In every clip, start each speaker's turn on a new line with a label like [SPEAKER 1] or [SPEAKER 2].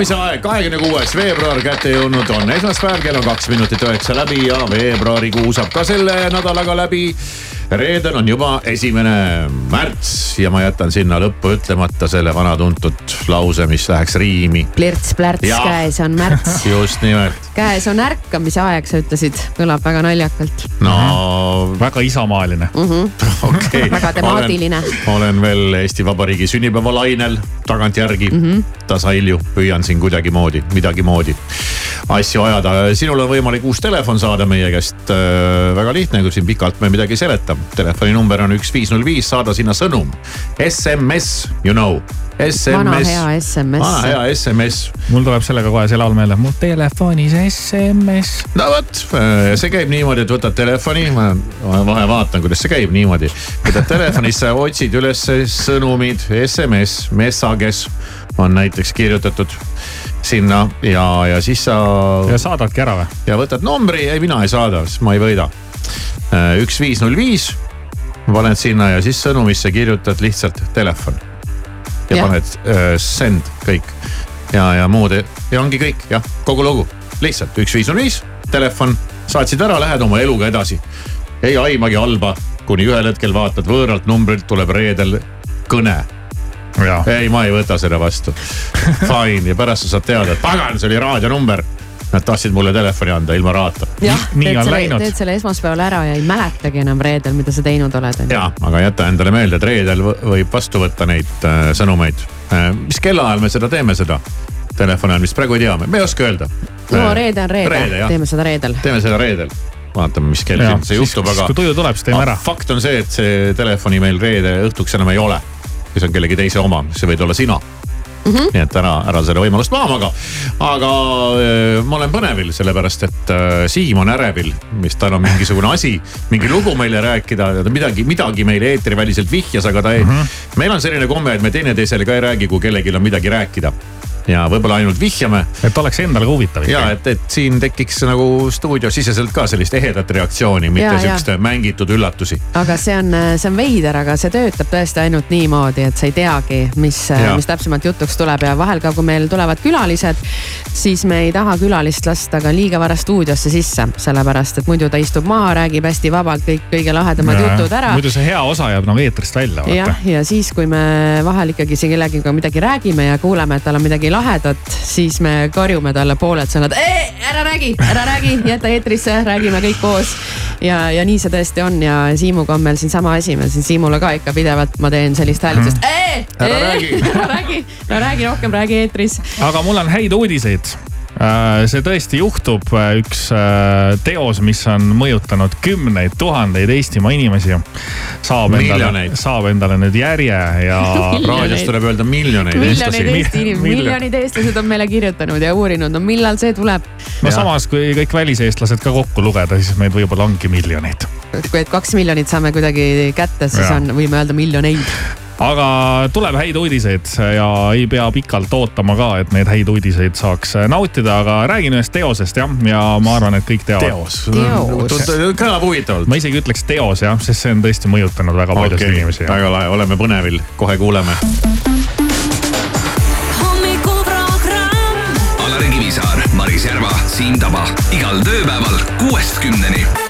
[SPEAKER 1] ärkamise aeg, kahekümne kuues veebruar kätte jõudnud on esmaspäev, kell on kaks minutit üheksa läbi ja veebruarikuu saab ka selle nädalaga läbi. Reedel on juba esimene märts ja ma jätan sinna lõppu ütlemata selle vana tuntud lause, mis läheks riimi.
[SPEAKER 2] plirts-plärts, käes on märts,
[SPEAKER 1] just nimelt,
[SPEAKER 2] käes on ärkamise aeg, sa ütlesid, kõlab väga naljakalt.
[SPEAKER 1] no
[SPEAKER 3] väga isamaaline.
[SPEAKER 1] okei okay.
[SPEAKER 2] Väga temaatiline.
[SPEAKER 1] olen veel Eesti Vabariigi sünnipäevalainel tagantjärgi mm.
[SPEAKER 2] Mhm.
[SPEAKER 1] -hmm. tasahilju püüan siin kuidagimoodi, midagimoodi asju ajada. sinul on võimalik uus telefon saada meie käest äh,. väga lihtne, kui siin pikalt me midagi ei seleta. telefoninumber on üks viis null viis, saada sinna sõnum. SMS, you know. SMS.
[SPEAKER 2] vana hea SMS.
[SPEAKER 1] vana hea SMS.
[SPEAKER 3] mul tuleb sellega kohe see laul meelde, mu telefonis SMS.
[SPEAKER 1] no vot, see käib niimoodi, et võtad telefoni, ma ma vahe vaatan, kuidas see käib niimoodi. võtad telefoni, sa otsid üles sõnumid, SMS, messages on näiteks kirjutatud sinna ja, ja siis sa
[SPEAKER 3] ja saadadki ära või?
[SPEAKER 1] ja võtad numbri, ei mina ei saada, sest ma ei võida. üks viis null viis, paned sinna ja siis sõnumisse kirjutad lihtsalt telefon. ja
[SPEAKER 2] Jah.
[SPEAKER 1] paned äh, send kõik ja, ja muud ja ongi kõik jah, kogu lugu, lihtsalt üks viis null viis, telefon, saatsid ära, lähed oma eluga edasi. ei aimagi halba, kuni ühel hetkel vaatad võõralt numbrilt tuleb reedel kõne. ei, ma ei võta seda vastu. Fine ja pärast sa saad teada, et pagan, see oli raadionumber. Nad tahtsid mulle telefoni anda ilma raata.
[SPEAKER 2] jah,
[SPEAKER 3] nii
[SPEAKER 2] teed
[SPEAKER 3] on
[SPEAKER 2] selle, teed selle esmaspäeval ära ja ei mäletagi enam reedel, mida sa teinud oled.
[SPEAKER 1] ja, aga jäta endale meelde, et reedel võ- võib vastu võtta neid äh, sõnumeid äh,. mis kellaajal me seda teeme, seda telefoni ajal, mis praegu ei tea, me ei oska öelda.
[SPEAKER 2] no reede on reede,
[SPEAKER 1] reede,
[SPEAKER 2] teeme seda reedel.
[SPEAKER 1] teeme seda reedel. vaatame, mis kell siin see juhtub, aga.
[SPEAKER 3] kui tuju tuleb, siis teeme ära.
[SPEAKER 1] fakt on see, et see telefoni meil reede õhtuks enam ei ole. See on kellegi teise oma, see võid olla sina mm. -hmm. nii et ära, ära seda võimalust maha maga. aga äh, ma olen põnevil, sellepärast et äh, Siim on ärevil, mis tal on mingisugune asi, mingi lugu meile rääkida, midagi, midagi meile eetriväliselt vihjas, aga ta ei mm. -hmm. meil on selline komme, et me teineteisele ka ei räägi, kui kellelgi on midagi rääkida. Ja võib-olla ainult vihjame.
[SPEAKER 3] Et oleks endale ka huvitav
[SPEAKER 1] ja et, et siin tekiks nagu stuudiosiseselt ka sellist ehedat reaktsiooni,
[SPEAKER 2] Ja,
[SPEAKER 1] mitte
[SPEAKER 2] ja.
[SPEAKER 1] sihukeste mängitud üllatusi.
[SPEAKER 2] aga see on, see on veider, aga see töötab tõesti ainult niimoodi, et sa ei teagi, mis mis täpsemalt jutuks tuleb. Ja vahel ka, kui meil tulevad külalised, siis me ei taha külalist lasta ka liiga vara stuudiosse sisse, sellepärast et muidu ta istub maha, räägib hästi vabalt kõik kõige lahedamad jutud ära.
[SPEAKER 3] Muidu see hea osa jääb nagu eetrist välja,
[SPEAKER 2] jah ja siis, kui me vahel ikkagi kellegagi midagi räägime ja kuuleme, et tal on midagi lahedat, siis me karjume talle pooled sõnad. ära räägi, ära räägi, jäta eetrisse, räägime kõik koos. ja, ja nii see tõesti on ja Siimuga on meil siin sama asi, ma siin Siimule ka ikka pidevalt ma teen sellist häälitust.
[SPEAKER 1] Ära räägi.
[SPEAKER 2] ära räägi, ära räägi rohkem, räägi eetris.
[SPEAKER 3] aga mul on häid uudiseid. Äh, see tõesti juhtub, üks äh, teos, mis on mõjutanud kümneid tuhandeid Eestimaa inimesi. saab endale,
[SPEAKER 1] Miljoneid.
[SPEAKER 3] saab endale nüüd järje ja
[SPEAKER 1] raadios tuleb öelda miljoneid
[SPEAKER 2] miljonid
[SPEAKER 1] eestlasi.
[SPEAKER 2] Eesti inimesed,
[SPEAKER 3] Miljon-
[SPEAKER 2] miljonid eestlased on meile kirjutanud ja uurinud, no millal see tuleb.
[SPEAKER 3] no
[SPEAKER 1] Jah.
[SPEAKER 3] samas, kui kõik väliseestlased ka kokku lugeda, siis meid võib-olla ongi miljoneid.
[SPEAKER 2] kui, et kaks miljonit saame kuidagi kätte, siis
[SPEAKER 3] Jaa.
[SPEAKER 2] on, võime öelda miljoneid.
[SPEAKER 3] Aga tuleb häid uudiseid ja ei pea pikalt ootama ka, et neid häid uudiseid saaks nautida, aga räägin ühest teosest jah, ja ma arvan, et kõik teavad.
[SPEAKER 1] teos.
[SPEAKER 2] Teos.
[SPEAKER 1] kõlab huvitavalt.
[SPEAKER 3] ma isegi ütleks teos jah, sest see on tõesti mõjutanud väga paljusid
[SPEAKER 1] okei,
[SPEAKER 3] inimesi.
[SPEAKER 1] väga lahe, oleme põnevil, kohe kuuleme.
[SPEAKER 4] hommikuprogramm.
[SPEAKER 5] Alari Kivisaar, Maris Järva, Siim Taba igal tööpäeval kuuest kümneni.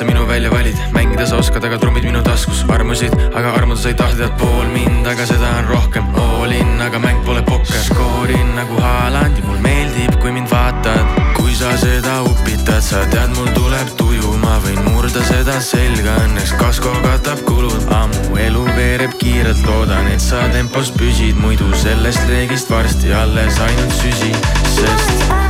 [SPEAKER 6] sa minu
[SPEAKER 7] välja valid, mängida sa oskad, aga trummid minu taskus armusid, aga armuda sa ei tahtnud pool mind, aga seda on rohkem. All in, aga mäng pole pokker, skoorin nagu Haaland ja mul meeldib, kui mind vaatad. kui sa seda upitad, sa tead, mul tuleb tuju, ma võin murda seda selga, õnneks. Kasko katab kulud. ammu elu veereb kiirelt, loodan, et sa tempos püsid, muidu sellest reegist varsti alles ainult süsi, sest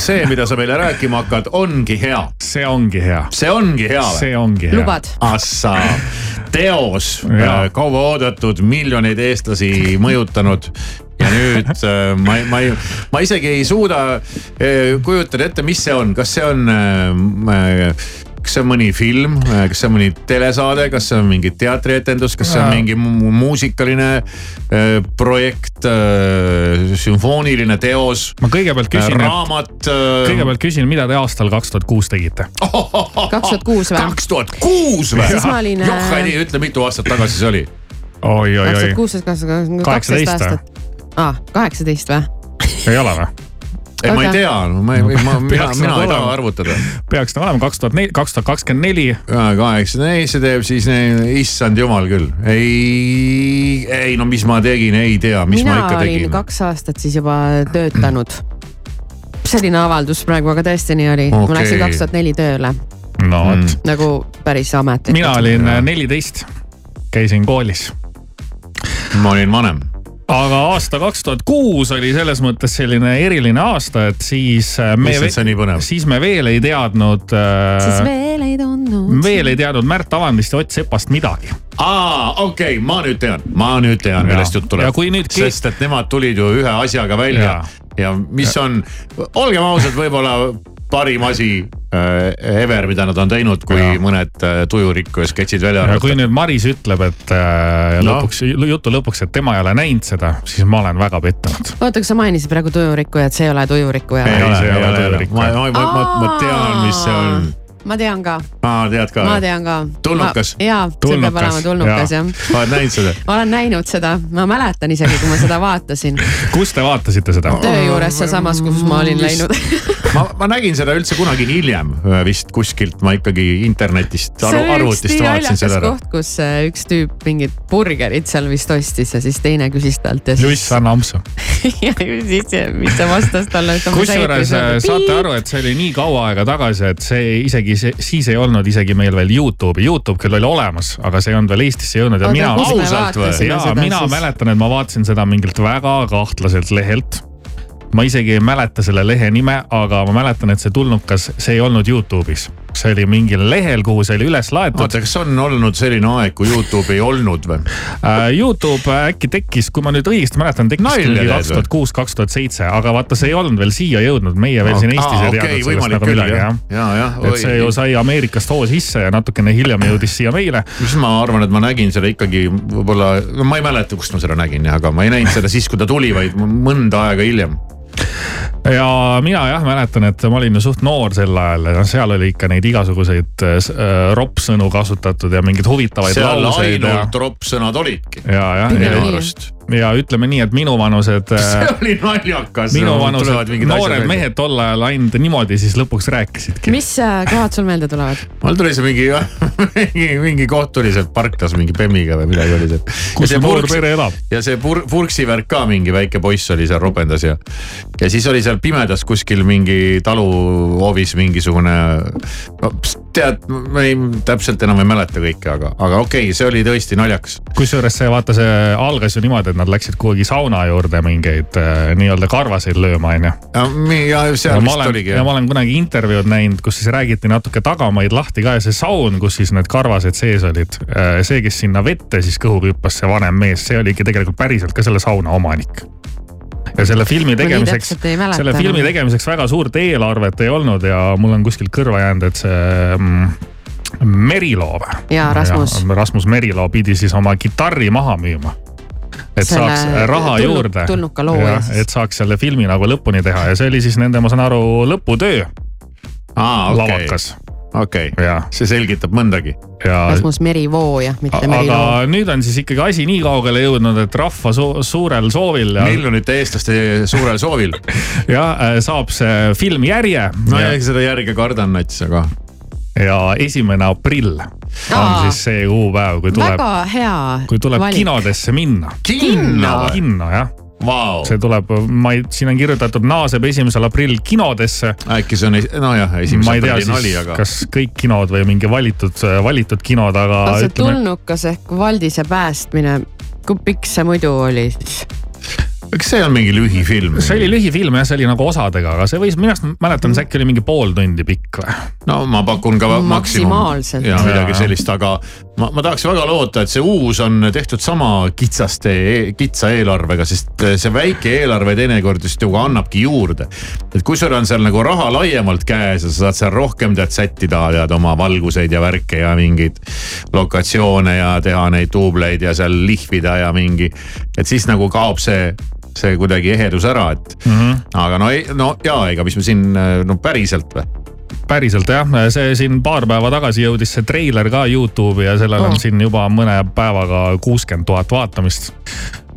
[SPEAKER 1] kas see, mida sa meile rääkima hakkad, ongi hea?
[SPEAKER 3] see ongi hea,
[SPEAKER 1] see ongi hea või?
[SPEAKER 3] see ongi hea.
[SPEAKER 2] lubad?
[SPEAKER 1] Assa, teos,
[SPEAKER 3] Jaa.
[SPEAKER 1] kauaoodatud, miljoneid eestlasi mõjutanud ja nüüd äh, ma, ma ei, ma isegi ei suuda äh, kujutada ette, mis see on, kas see on äh, kas see on mõni film, kas see on mõni telesaade, kas see on mingi teatrietendus, kas see on mingi mu- muusikaline äh, projekt äh,, sümfooniline teos,
[SPEAKER 3] ma kõigepealt küsin, et
[SPEAKER 1] raamat äh,
[SPEAKER 3] kõigepealt küsin, mida te aastal kaks tuhat kuus tegite?
[SPEAKER 2] kaks tuhat kuus või?
[SPEAKER 1] kaks tuhat kuus või?
[SPEAKER 2] siis ma olin. äh,
[SPEAKER 1] joh, ei ütle, mitu aastat tagasi see oli?
[SPEAKER 3] oi, oi,
[SPEAKER 2] kaks
[SPEAKER 3] oi
[SPEAKER 2] tuhat, kuusteist, kaksteist, kaksteist aastat. aa, kaheksateist või?
[SPEAKER 3] ei ole või?
[SPEAKER 1] ei, ma ei tea, ma ei, ma, mina, mina ei taha arvutada.
[SPEAKER 3] peaks nagu olema kaks tuhat neli, kaks tuhat kakskümmend neli.
[SPEAKER 1] kaheksateist, see teeb siis, issand jumal küll, ei, ei no mis ma tegin, ei tea, mis
[SPEAKER 2] mina
[SPEAKER 1] ma ikka
[SPEAKER 2] olin
[SPEAKER 1] tegin.
[SPEAKER 2] kaks aastat siis juba töötanud. selline avaldus praegu, aga tõesti nii oli okay.. ma läksin kaks tuhat neli tööle
[SPEAKER 3] no vot mm.,
[SPEAKER 2] nagu päris ametlikult.
[SPEAKER 3] mina olin äh, neliteist, käisin koolis
[SPEAKER 1] ma olin vanem.
[SPEAKER 3] Aga aasta kaks tuhat kuus oli selles mõttes selline eriline aasta, et siis äh, me siis me veel ei teadnud
[SPEAKER 2] siis
[SPEAKER 3] äh,,
[SPEAKER 2] veel ei tundnud.
[SPEAKER 3] veel ei teadnud Märt Avandist ja Ott Sepast midagi.
[SPEAKER 1] aa, okei okay,, ma nüüd tean, ma nüüd tean,
[SPEAKER 3] Ja.
[SPEAKER 1] millest jutt tuleb
[SPEAKER 3] Ja kui nüüd
[SPEAKER 1] sest et nemad tulid ju ühe asjaga välja
[SPEAKER 3] Ja.
[SPEAKER 1] ja, ja mis on, olgem ausad, võib-olla parim asi äh, ever, mida nad on teinud, kui
[SPEAKER 3] Jaa.
[SPEAKER 1] mõned äh, tujurikkuja sketšid välja
[SPEAKER 3] ja kui
[SPEAKER 1] arvata.
[SPEAKER 3] nüüd Maris ütleb, et äh,
[SPEAKER 1] No.
[SPEAKER 3] lõpuks, jutu lõpuks, et tema ei ole näinud seda, siis ma olen väga pettunud.
[SPEAKER 2] oota, kas sa mainisid praegu tujurikkujat, see ei ole tujurikkuja
[SPEAKER 1] ei ole,
[SPEAKER 3] see ei ole
[SPEAKER 1] ole,
[SPEAKER 3] tujurikkuja.
[SPEAKER 1] ma, ma, ma, ma tean, mis see on.
[SPEAKER 2] Ma tean ka,
[SPEAKER 1] aa, tead ka?
[SPEAKER 2] ma tean ka.
[SPEAKER 1] Tulnukas.
[SPEAKER 2] jaa, see peab olema tulnukas jah.
[SPEAKER 1] oled näinud seda?
[SPEAKER 2] olen näinud seda, ma mäletan isegi, kui ma seda vaatasin.
[SPEAKER 3] kus te vaatasite seda?
[SPEAKER 2] töö juures sealsamas, kus ma olin läinud.
[SPEAKER 1] ma, ma nägin seda üldse kunagi hiljem äh, vist kuskilt, ma ikkagi internetist, arvutist vaatasin seda ära.
[SPEAKER 2] koht, kus äh, üks tüüp mingit burgerit seal vist ostis ja siis teine küsis talt ja
[SPEAKER 3] Juss,
[SPEAKER 2] siis.
[SPEAKER 3] anna ampsu.
[SPEAKER 2] ja siis, mis ta vastas talle.
[SPEAKER 3] kusjuures äh, saate aru, et see oli nii kaua aega tagasi, et see isegi see, siis ei olnud isegi meil veel Youtube'i, Youtube küll oli olemas, aga see ei olnud veel Eestisse jõudnud ja mina.
[SPEAKER 1] ausalt või?
[SPEAKER 3] ja mina mäletan, et ma vaatasin seda mingilt väga kahtlaselt lehelt. ma isegi ei mäleta selle lehe nime, aga ma mäletan, et see tulnukas, see ei olnud Youtube'is. See oli mingil lehel, kuhu see oli üles laetud.
[SPEAKER 1] oota, kas on olnud selline aeg, kui Youtube ei olnud või?
[SPEAKER 3] Uh, Youtube äkki tekkis, kui ma nüüd õigesti mäletan, tekkis mingi kaks tuhat kuus, kaks tuhat seitse, aga vaata, see ei olnud veel siia jõudnud, meie veel siin Eestis ei
[SPEAKER 1] okei,
[SPEAKER 3] teadnud sellest
[SPEAKER 1] võimalik
[SPEAKER 3] nagu midagi
[SPEAKER 1] jah ja, jah.
[SPEAKER 3] et see ju sai Ameerikast hoo sisse ja natukene hiljem jõudis siia meile.
[SPEAKER 1] mis ma arvan, et ma nägin seda ikkagi võib-olla, no ma ei mäleta, kust ma seda nägin aga ma ei näinud seda siis, kui ta tuli, vaid mõnda aega hiljem.
[SPEAKER 3] Ja mina jah mäletan, et ma olin ju suht noor sel ajal ja noh, seal oli ikka neid igasuguseid äh, äh, roppsõnu kasutatud ja mingeid huvitavaid
[SPEAKER 1] seal
[SPEAKER 3] lauseid ja
[SPEAKER 1] ainult, roppsõnad olidki.
[SPEAKER 3] ja, jah, ja,
[SPEAKER 1] minu arust.
[SPEAKER 3] Ja ütleme nii, et minuvanused
[SPEAKER 1] see
[SPEAKER 3] äh,
[SPEAKER 1] oli naljakas.
[SPEAKER 3] minuvanused noored mehed tol ajal ainult niimoodi siis lõpuks rääkisidki.
[SPEAKER 2] mis äh, kohad sul meelde tulevad?
[SPEAKER 1] mul tuli see mingi, mingi, mingi koht tuli seal parklas mingi bemmiga või midagi oli seal.
[SPEAKER 3] kus see noor pere elab?
[SPEAKER 1] ja see pur-, purksi värk ka mingi väike poiss oli seal ropendas ja, ja siis oli seal pimedas kuskil mingi taluhoovis mingisugune. no pst, tead, ma ei, täpselt enam ei mäleta kõike, aga, aga okei okay,, see oli tõesti naljakas.
[SPEAKER 3] kusjuures see vaata, see algas ju niimoodi, et nad läksid kuhugi sauna juurde mingeid äh, nii-öelda karvaseid lööma, onju.
[SPEAKER 1] ja seal vist
[SPEAKER 3] olen,
[SPEAKER 1] oligi
[SPEAKER 3] ja ma olen kunagi intervjuud näinud, kus siis räägiti natuke tagamaid lahti ka ja see saun, kus siis need karvased sees olid. see, kes sinna vette siis kõhuga hüppas, see vanem mees, see oligi tegelikult päriselt ka selle sauna omanik. Ja selle filmi tegemiseks, selle filmi tegemiseks väga suurt eelarvet ei olnud ja mul on kuskilt kõrva jäänud, et see mm, Meriloo või?
[SPEAKER 2] Jaa, Rasmus.
[SPEAKER 3] Rasmus Meriloo pidi siis oma kitarri maha müüma et
[SPEAKER 2] Selle
[SPEAKER 3] saaks raha
[SPEAKER 2] tulnu-
[SPEAKER 3] juurde.
[SPEAKER 2] tulnuka looja siis.
[SPEAKER 3] et saaks selle filmi nagu lõpuni teha ja see oli siis nende, ma saan aru, lõputöö
[SPEAKER 1] aa, okei,
[SPEAKER 3] lavakas
[SPEAKER 1] okei,
[SPEAKER 3] ja,
[SPEAKER 1] see selgitab mõndagi.
[SPEAKER 3] ja
[SPEAKER 2] Rasmus Merivooja, mitte Meriloo.
[SPEAKER 3] aga nüüd on siis ikkagi asi nii kaugele jõudnud, et rahva su suurel soovil ja,
[SPEAKER 1] miljonite eestlaste suurel soovil.
[SPEAKER 3] ja äh, saab see film järje
[SPEAKER 1] no ja seda järge kardan nats, aga
[SPEAKER 3] ja esimene aprill on
[SPEAKER 2] Aa.
[SPEAKER 3] siis see kuupäev, kui tuleb,
[SPEAKER 2] väga hea
[SPEAKER 3] kui tuleb
[SPEAKER 2] valik.
[SPEAKER 3] kinodesse minna.
[SPEAKER 1] kinno või?
[SPEAKER 3] kinno jah,
[SPEAKER 1] Vau,
[SPEAKER 3] see tuleb, ma ei, siin on kirjutatud naaseb esimesel aprillil kinodesse
[SPEAKER 1] äkki see on, nojah, esimese aprilli nali, aga.
[SPEAKER 3] kas kõik kinod või mingi valitud, valitud kinod, aga
[SPEAKER 2] aga see
[SPEAKER 3] ütleme,
[SPEAKER 2] tulnukas ehk Valdise päästmine, kui pikk see muidu oli siis?
[SPEAKER 1] kas see on mingi lühifilm?
[SPEAKER 3] see oli lühifilm jah, see oli nagu osadega, aga see võis, minu arust mäletan, see äkki oli mingi pool tundi pikk või?
[SPEAKER 1] no ma pakun ka maksimum.
[SPEAKER 2] Maksimaalselt.
[SPEAKER 1] ja midagi sellist, aga ma, ma tahaks väga loota, et see uus on tehtud sama kitsaste, kitsa eelarvega, sest see väike eelarve teinekord just ju annabki juurde. et kui sul on seal nagu raha laiemalt käes ja sa saad seal rohkem tead sättida tead oma valguseid ja värke ja mingeid lokatsioone ja teha neid duubleid ja seal lihvida ja mingi, et siis nagu kaob see see kuidagi ehedus ära, et mm. -hmm. aga no ei, no ja ega mis me siin, no päriselt või?
[SPEAKER 3] Päriselt jah, see siin paar päeva tagasi jõudis see treiler ka Youtube'i ja sellel on
[SPEAKER 2] Oh.
[SPEAKER 3] siin juba mõne päevaga kuuskümmend tuhat vaatamist.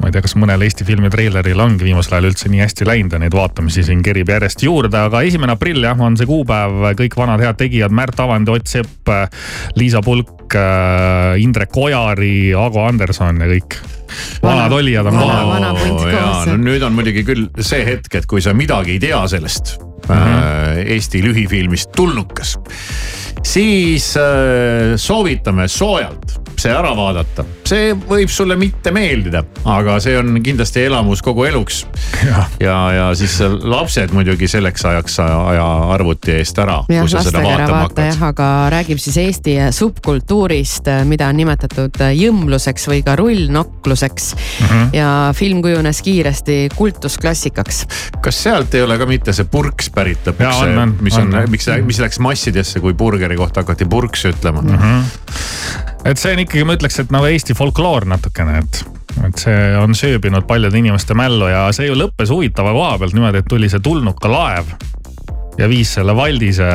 [SPEAKER 3] ma ei tea, kas mõnel Eesti filmi treileril ongi viimasel ajal üldse nii hästi läinud ja neid vaatamisi siin kerib järjest juurde, aga esimene aprill jah, on see kuupäev, kõik vanad head tegijad, Märt Avandi, Ott Sepp, Liisa Pulk, Indrek Ojari, Ago Anderson ja kõik vanad olijad on
[SPEAKER 2] vana-
[SPEAKER 3] kohal.
[SPEAKER 1] no nüüd on muidugi küll see hetk, et kui sa midagi ei tea sellest mm. -hmm. Eesti lühifilmist Tulnukas, siis äh, soovitame soojalt see ära vaadata. see võib sulle mitte meeldida, aga see on kindlasti elamus kogu eluks. ja, ja siis lapsed muidugi selleks ajaks aja arvuti eest ära, kui sa seda vaatama hakkad.
[SPEAKER 2] aga räägib siis Eesti subkultuuri kultuurist, mida on nimetatud jõmluseks või ka rullnokluseks mm. -hmm. ja film kujunes kiiresti kultusklassikaks.
[SPEAKER 1] kas sealt ei ole ka mitte see purks pärit lõpuks mis on,
[SPEAKER 3] on.,
[SPEAKER 1] miks, mis läks massidesse, kui burgeri kohta hakati purks ütlema mm?
[SPEAKER 3] Mhm.
[SPEAKER 1] -hmm.
[SPEAKER 3] et see on ikkagi, ma ütleks, et nagu Eesti folkloor natukene, et, et see on sööbinud paljude inimeste mällu ja see ju lõppes huvitava koha pealt niimoodi, et tuli see tulnuka laev ja viis selle Valdise.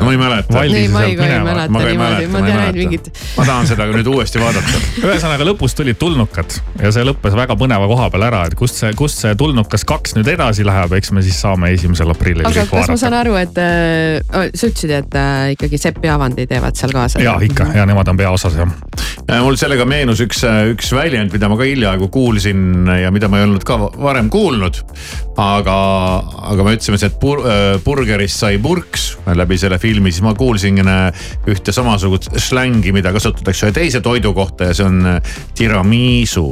[SPEAKER 1] No ma ei mäleta.
[SPEAKER 2] ei, ma ei, ka ei mäleta
[SPEAKER 1] ma ka ei mäleta,
[SPEAKER 2] ma
[SPEAKER 1] ei mäleta
[SPEAKER 2] mingit.
[SPEAKER 1] ma tahan seda nüüd uuesti vaadata.
[SPEAKER 3] ühesõnaga lõpus tulid tulnukad ja see lõppes väga põneva koha peal ära, et kust see, kust see tulnukas kaks nüüd edasi läheb, eks me siis saame esimesel aprillil
[SPEAKER 2] aga kas ma saan
[SPEAKER 3] vaadata.
[SPEAKER 2] aru, et äh, sa ütlesid, et äh, ikkagi Sepp ja Avandi teevad seal kaasa?
[SPEAKER 3] ja ikka ja nemad on peaosas jah.
[SPEAKER 1] mul sellega meenus üks, üks väljend, mida ma ka hiljaaegu kuulsin ja mida ma ei olnud ka varem kuulnud. aga, aga me ütlesime, et pur, burgerist sai purks läbi selle filmi, siis ma kuulsin äh, ühte samasugust slängi, mida kasutatakse ühe teise toidu kohta ja see on äh, tiramisu.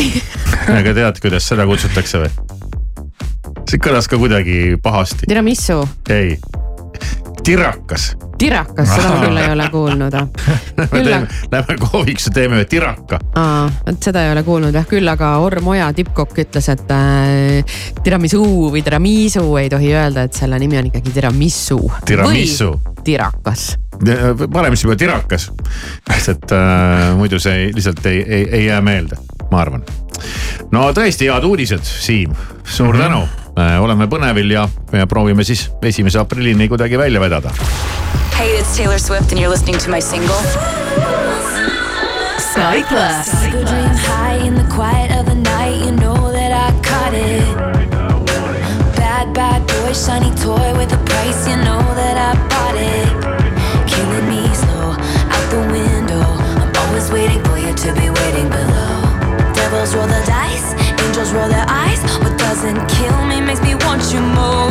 [SPEAKER 1] aga tead, kuidas seda kutsutakse või? see kõlas ka kuidagi pahasti,
[SPEAKER 2] tiramisu,
[SPEAKER 1] ei, tirakas.
[SPEAKER 2] tirakas, seda ma küll ei ole kuulnud.
[SPEAKER 1] Lähme kohvikusse, teeme ühe tiraka.
[SPEAKER 2] aa, vot seda ei ole kuulnud jah, küll aga Orm Oja tippkokk ütles, et äh, tiramisu või tiramisu ei tohi öelda, et selle nimi on ikkagi tiramisu.
[SPEAKER 1] Tiramisu.
[SPEAKER 2] tirakas.
[SPEAKER 1] parem siis juba tirakas, sest äh, muidu see ei, lihtsalt ei, ei, ei jää meelde, ma arvan. no tõesti head uudised, Siim, suur mm -hmm. tänu äh,. Oleme põnevil ja, ja proovime siis esimese aprillini kuidagi välja vedada.
[SPEAKER 8] Hey, it's Taylor Swift, and you're listening to my single.
[SPEAKER 4] Sky Plus.
[SPEAKER 6] Go dream high in the quiet of the night. You know that I caught it. Bad, bad boy, shiny toy with a price. You know that I bought it. Killing me slow out the window. I'm always waiting for you to be waiting below. Devils roll the dice, angels roll their eyes. What doesn't want you more.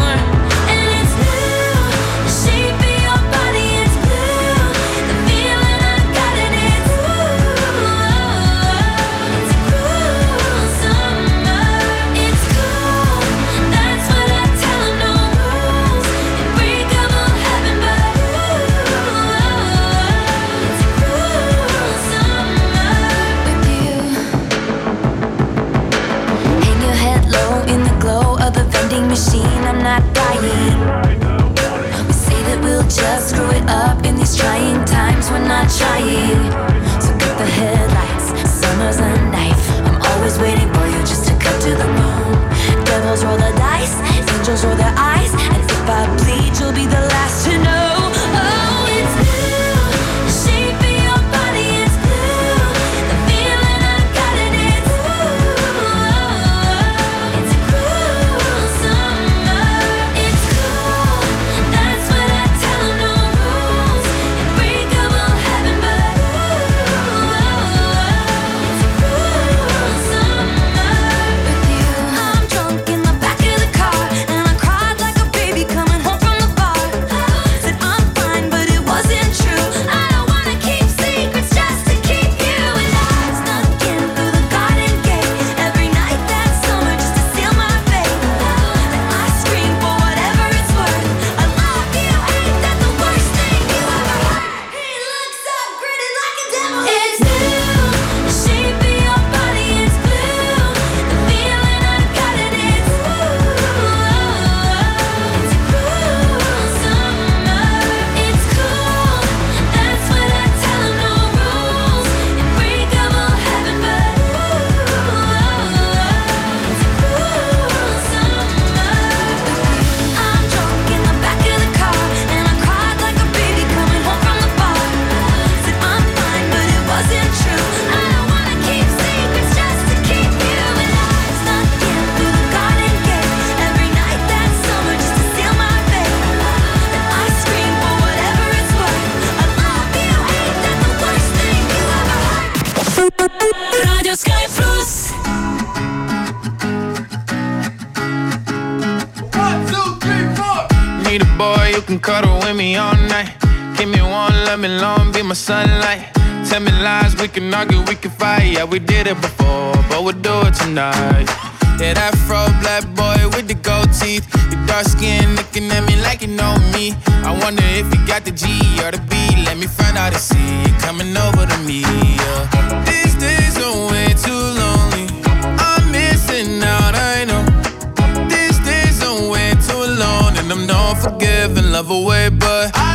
[SPEAKER 6] Tell
[SPEAKER 7] me lies, we can argue, we can fight. Yeah, we did it before, but we'll do it tonight. Yeah, that fro black boy with the gold teeth. Your dark skin looking at me like you know me. I wonder if you got the G or the B. Let me find out
[SPEAKER 9] gotta see you coming over to me. Yeah. These days are way too lonely. I'm missing out, I know. These days are way too alone, and I'm not forgiving love away, but I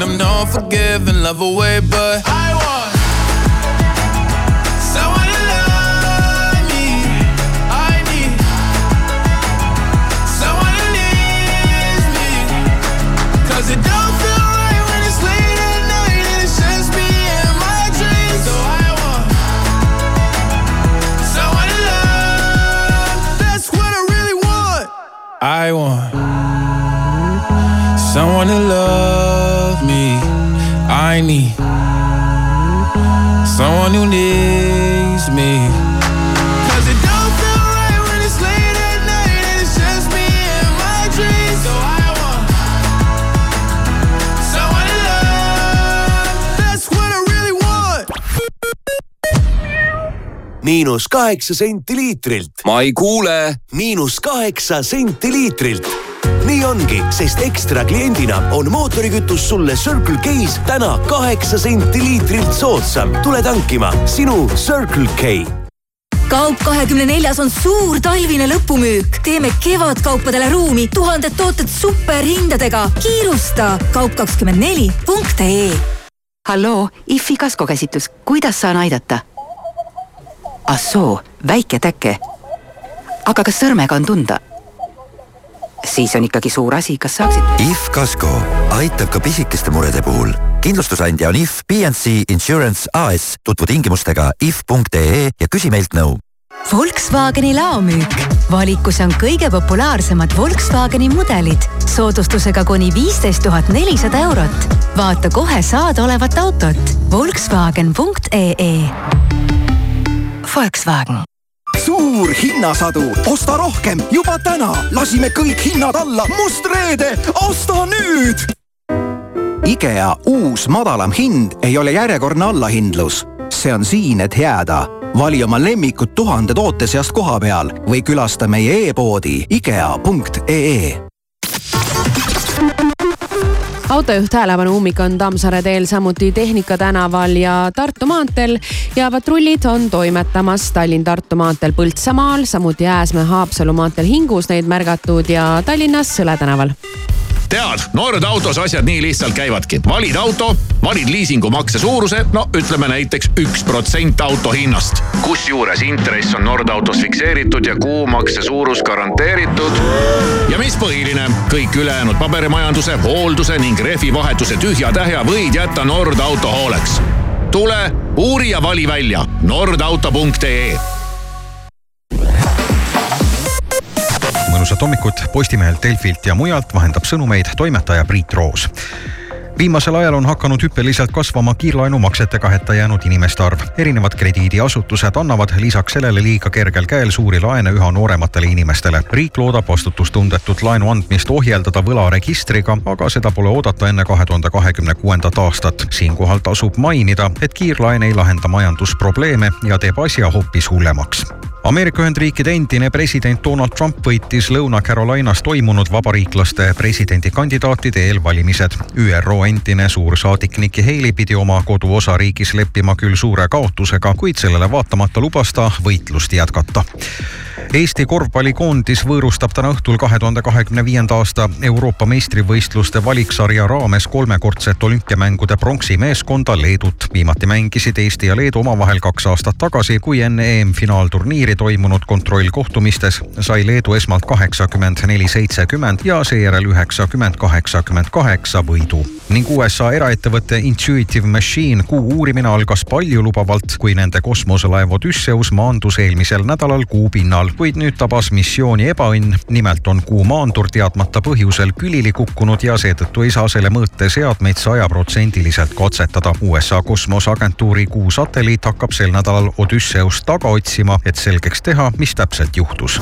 [SPEAKER 9] And I'm not forgiving love away, but I want someone to love me. I need someone to leave me. Cause it don't feel right when it's late at night and it's just me and my dreams. So I want someone to love. That's what I really want. I want someone to love. I need someone who needs me. Cause it don't feel right when it's late at night and it's just me and my dreams. So I want someone to love. That's what I really want.
[SPEAKER 10] miinus kaheksa senti liitrilt.
[SPEAKER 5] ma ei kuule.
[SPEAKER 10] miinus kaheksa senti liitrilt. Nii ongi, sest ekstra kliendina on mootorikütus sulle Circle K-s täna kaheksa senti liitrilt soodsam. tule tankima sinu Circle K
[SPEAKER 11] kaup kahekümne neljas on suur talvine lõpumüük. teeme kevadkaupadele ruumi, tuhanded tooted superhindadega. kiirusta kaup kakskümmend neli punkt ee.
[SPEAKER 12] halloo, IFI kaskokäsitlus, kuidas saan aidata? ah soo, väike täke. aga kas sõrmega on tunda? Siis on ikkagi suur asi, kas saaksid?
[SPEAKER 13] IF Kasko aitab ka pisikeste murede puhul. kindlustusandja on IF PNC Insurance AS. tutvu tingimustega if.ee ja küsi meilt nõu.
[SPEAKER 11] Volkswageni laomüük. valikus on kõige populaarsemad Volkswageni mudelid soodustusega kuni viisteist tuhat nelisada eurot. vaata kohe saadaolevat autot Volkswagen.ee.
[SPEAKER 12] Volkswagen.
[SPEAKER 14] Suur hinnasadu, osta rohkem juba täna, lasime kõik hinnad alla, must reede, osta nüüd. IKEA uus madalam hind ei ole järjekordne allahindlus, see on siin, et jääda. vali oma lemmikud tuhande toote seast koha peal või külasta meie e-poodi IKEA.ee
[SPEAKER 2] autojuht Häälevanne ummik on Tammsaare teel, samuti Tehnika tänaval ja Tartu maanteel. Ja patrullid on toimetamas Tallinn-Tartu maanteel Põltsamaal, samuti Ääsmäe-Haapsalu maanteel Hingus neid märgatud ja Tallinnas Sõle tänaval
[SPEAKER 1] tead, Nord autos asjad nii lihtsalt käivadki. valid auto, valid liisingumakse suuruse, no ütleme näiteks üks protsent auto hinnast. kusjuures intress on Nord autos fikseeritud ja kuumakse suurus garanteeritud. ja mis põhiline, kõik ülejäänud paberimajanduse, hoolduse ning rehvivahetuse tühja-tähja võid jätta Nord auto hooleks. tule, uuri ja vali välja nordauto.ee
[SPEAKER 15] mõnusat hommikut Postimehelt, Delfilt ja mujalt vahendab sõnumeid toimetaja Priit Roos viimasel ajal on hakanud hüppeliselt kasvama kiirlaenumaksetega hätta jäänud inimeste arv. erinevad krediidiasutused annavad lisaks sellele liiga kergel käel suuri laene üha noorematele inimestele. riik loodab vastutustundetut laenu andmist ohjeldada võlaregistriga, aga seda pole oodata enne kahe tuhande kahekümne kuuendat aastat. siinkohal tasub mainida, et kiirlaen ei lahenda majandusprobleeme ja teeb asja hoopis hullemaks Ameerika Ühendriikide endine president Donald Trump võitis Lõuna-Carolinas toimunud vabariiklaste presidendikandidaatide eelvalimised. ÜRO endine suursaadik Nikki Haley pidi oma koduosariigis leppima küll suure kaotusega, kuid sellele vaatamata lubas ta võitlust jätkata. Eesti korvpallikoondis võõrustab täna õhtul kahe tuhande kahekümne viienda aasta Euroopa meistrivõistluste valiksarja raames kolmekordset olümpiamängude pronksimeeskonda Leedut. viimati mängisid Eesti ja Leedu omavahel kaks aastat tagasi, kui enne EM-finaalturniiri
[SPEAKER 16] toimunud kontrollkohtumistes sai Leedu esmalt kaheksakümmend neli seitsekümmend ja seejärel üheksakümmend kaheksakümmend kaheksa võidu ning USA eraettevõte Intuitive Machine. Kuu uurimine algas paljulubavalt, kui nende kosmoselaev Odysseus maandus eelmisel nädalal Kuu pinnal, kuid nüüd tabas missiooni ebaõnn. nimelt on Kuu maandur teadmata põhjusel külili kukkunud ja seetõttu ei saa selle mõõteseadmeid sajaprotsendiliselt katsetada. USA kosmoseagentuuri Kuu satelliit hakkab sel nädalal Odysseust taga otsima, et selgeks teha, mis täpselt juhtus.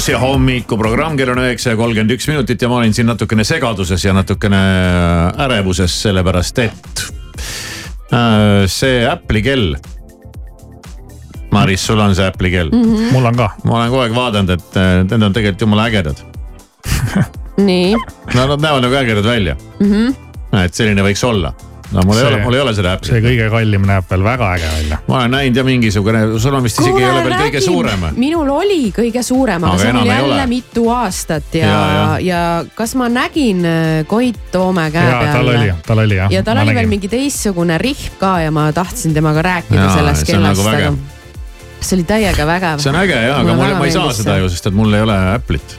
[SPEAKER 1] Sky plussi hommikuprogramm, kell on üheksa ja kolmkümmend üks minutit ja ma olin siin natukene segaduses ja natukene ärevuses, sellepärast et äh, see Apple'i kell. Maris, sul on see Apple'i kell
[SPEAKER 2] Mhm.
[SPEAKER 3] mul on ka.
[SPEAKER 1] ma olen kogu aeg vaadanud, et äh, need on tegelikult jumala ägedad.
[SPEAKER 2] nii
[SPEAKER 1] no nad näevad nagu ägedad välja,
[SPEAKER 2] mm. -hmm.
[SPEAKER 1] et selline võiks olla. No mul ei
[SPEAKER 3] See-
[SPEAKER 1] ole, mul ei ole seda Apple'i.
[SPEAKER 3] see kõige kallim näeb veel väga äge välja.
[SPEAKER 1] ma olen näinud ja mingisugune, sul on vist isegi ei ole veel kõige suurem.
[SPEAKER 2] minul oli kõige suurem, aga see
[SPEAKER 1] ei
[SPEAKER 2] jälle
[SPEAKER 1] ole.
[SPEAKER 2] mitu aastat ja,
[SPEAKER 1] Ja,
[SPEAKER 2] ja,
[SPEAKER 1] ja.
[SPEAKER 2] ja kas ma nägin äh, Koit Toome käe
[SPEAKER 3] ja
[SPEAKER 2] peal?
[SPEAKER 3] tal oli, tal oli jah.
[SPEAKER 2] ja tal oli veel mingi teistsugune rihm ka ja ma tahtsin temaga rääkida
[SPEAKER 1] Jaa,
[SPEAKER 2] sellest
[SPEAKER 1] see on
[SPEAKER 2] kellast
[SPEAKER 1] nagu,
[SPEAKER 2] aga see oli täiega vägev.
[SPEAKER 1] see on äge ja, aga mul, ma ei saa seda ju, sest et mul ei ole Apple'it.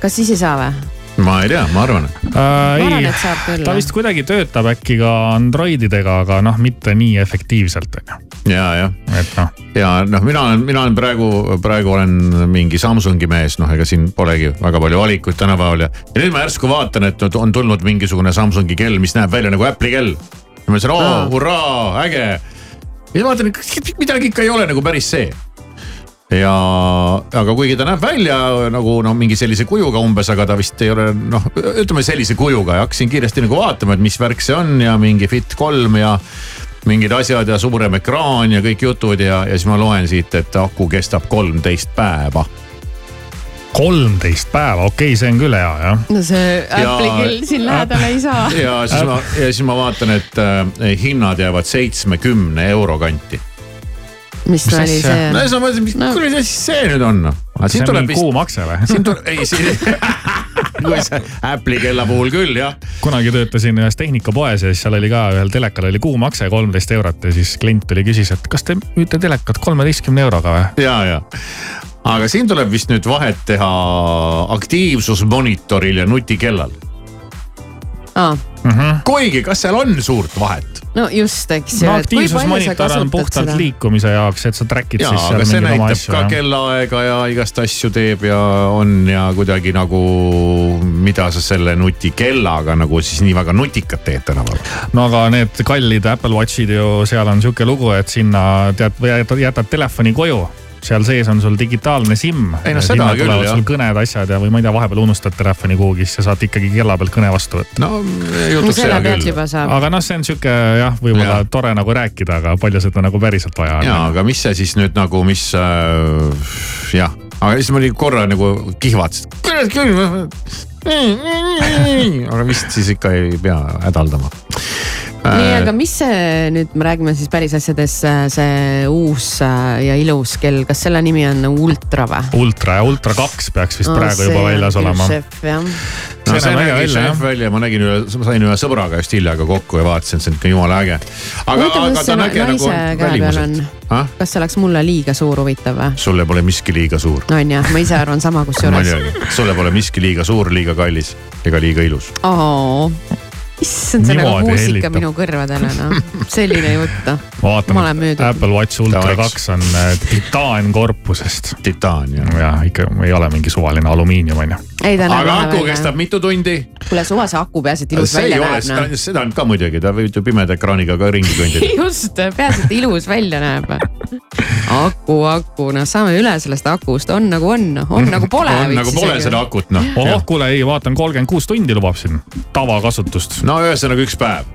[SPEAKER 2] kas siis ei saa või?
[SPEAKER 1] Ma ei tea, ma arvan.
[SPEAKER 3] äh,. ei
[SPEAKER 2] et saab küll,,
[SPEAKER 3] ta vist kuidagi töötab äkki ka Androididega, aga noh, mitte nii efektiivselt on ju.
[SPEAKER 1] ja, jah.
[SPEAKER 3] et noh,
[SPEAKER 1] ja noh, mina olen, mina olen praegu, praegu olen mingi Samsungi mees, noh, ega siin polegi väga palju valikuid tänapäeval ja. ja nüüd ma järsku vaatan, et on tulnud mingisugune Samsungi kell, mis näeb välja nagu Apple'i kell. ja ma ütlesin, oo
[SPEAKER 2] Aa.,
[SPEAKER 1] hurraa, äge. ja vaatan, midagi ikka ei ole nagu päris see ja, aga kuigi ta näeb välja nagu no mingi sellise kujuga umbes, aga ta vist ei ole noh, ütleme sellise kujuga ja hakkasin kiiresti nagu vaatama, et mis värk see on ja mingi Fit kolm ja mingid asjad ja suurem ekraan ja kõik jutud ja, ja siis ma loen siit, et aku kestab kolmteist päeva.
[SPEAKER 3] kolmteist päeva, okei okay,, see on küll hea jah.
[SPEAKER 2] no see Apple'i kell siin lähedal ei saa.
[SPEAKER 1] ja siis ma, ja siis ma vaatan, et äh, hinnad jäävad seitsmekümne euro kanti.
[SPEAKER 2] Mis
[SPEAKER 3] Mis
[SPEAKER 2] nali see
[SPEAKER 1] no ja siis
[SPEAKER 2] on?
[SPEAKER 1] ma mõtlesin, mis no. kuradi asi see nüüd on noh.
[SPEAKER 3] see on mingi kuumakse või?
[SPEAKER 1] siin tuleb, ei siin, kui see Apple'i kella puhul küll jah.
[SPEAKER 3] kunagi töötasin ühes tehnikapoes ja siis seal oli ka ühel telekal oli kuumakse kolmteist eurot ja siis klient tuli, küsis, et kas te müüte telekat kolmeteistkümne euroga või?
[SPEAKER 1] ja, ja, aga siin tuleb vist nüüd vahet teha aktiivsusmonitoril ja nutikellal.
[SPEAKER 2] aa,
[SPEAKER 1] kuigi, kas seal on suurt vahet?
[SPEAKER 2] no just, eks ju.
[SPEAKER 3] no aktiivsusmonitor on puhtalt liikumise jaoks, et sa track'id siis seal mingeid oma
[SPEAKER 1] näitab
[SPEAKER 3] asju
[SPEAKER 1] ka kellaaega ja igast asju teeb ja on ja kuidagi nagu, mida sa selle nutikellaga nagu siis nii väga nutikat teed tänapäeval.
[SPEAKER 3] no aga need kallid Apple Watchid ju, seal on sihuke lugu, et sinna tead, jätad telefoni koju seal sees on sul digitaalne SIM.
[SPEAKER 1] Ei no seda küll, jah.
[SPEAKER 3] sul kõned, asjad ja, või ma ei tea, vahepeal unustad telefoni kuhugi, siis sa saad ikkagi kella pealt kõne vastu võtta.
[SPEAKER 1] no
[SPEAKER 2] jutuks juba saab.
[SPEAKER 3] aga noh, see on sihuke jah, võib-olla
[SPEAKER 1] Jah.
[SPEAKER 3] tore nagu rääkida, aga palju seda nagu päriselt vaja on
[SPEAKER 1] ja, aga mis see siis nüüd nagu, mis äh, jah, aga siis ma olin korra nagu kihvatasin. kurat küll. aga vist siis ikka ei pea hädaldama.
[SPEAKER 2] nii, aga mis see nüüd, me räägime siis päris asjadest, see uus äh, ja ilus kell, kas selle nimi on Ultra või?
[SPEAKER 3] ultra ja ultra kaks peaks vist praegu juba väljas olema.
[SPEAKER 1] no
[SPEAKER 3] See näeb äge välja,
[SPEAKER 1] välja, ma nägin ühe, ma sain ühe sõbraga just hiljaaegu kokku ja vaatasin, et see on ikka jumala äge. aga, aga ta
[SPEAKER 2] see
[SPEAKER 1] on äge nagu välimuselt.,
[SPEAKER 2] kas see oleks mulle liiga suur huvitav või?
[SPEAKER 1] sulle pole miski liiga suur.
[SPEAKER 2] on jah, ma ise arvan sama kusjuures.
[SPEAKER 1] sulle pole miski liiga suur, liiga kallis ega liiga ilus.
[SPEAKER 2] issand, see nagu
[SPEAKER 3] Niimoodi
[SPEAKER 2] muusika
[SPEAKER 3] hellitab.
[SPEAKER 2] minu kõrvadele, noh, selline jutt, noh.
[SPEAKER 3] ma
[SPEAKER 2] olen, müüdud.
[SPEAKER 3] et Apple Watch Ultra kaks on äh, titaankorpusest.
[SPEAKER 1] titaan jah.
[SPEAKER 3] jah, ikka ei ole mingi suvaline alumiinium on ju.
[SPEAKER 1] aga aku kestab mitu tundi?
[SPEAKER 2] kuule, suva see aku, peaasi, et ilus
[SPEAKER 1] see ei
[SPEAKER 2] välja
[SPEAKER 1] ole,
[SPEAKER 2] näeb, noh.
[SPEAKER 1] seda on ka muidugi, ta võib ju pimeda ekraaniga ka ringi kõndida.
[SPEAKER 2] just, peaasi, et ilus välja näeb. aku, aku, noh, saame üle sellest akust, on nagu on, on nagu pole.
[SPEAKER 1] on nagu pole seda akut noh.
[SPEAKER 3] ohoh, kuule ei, vaatan kolmkümmend kuus tundi lubab siin tavakasutust.
[SPEAKER 1] No ühesõnaga üks päev.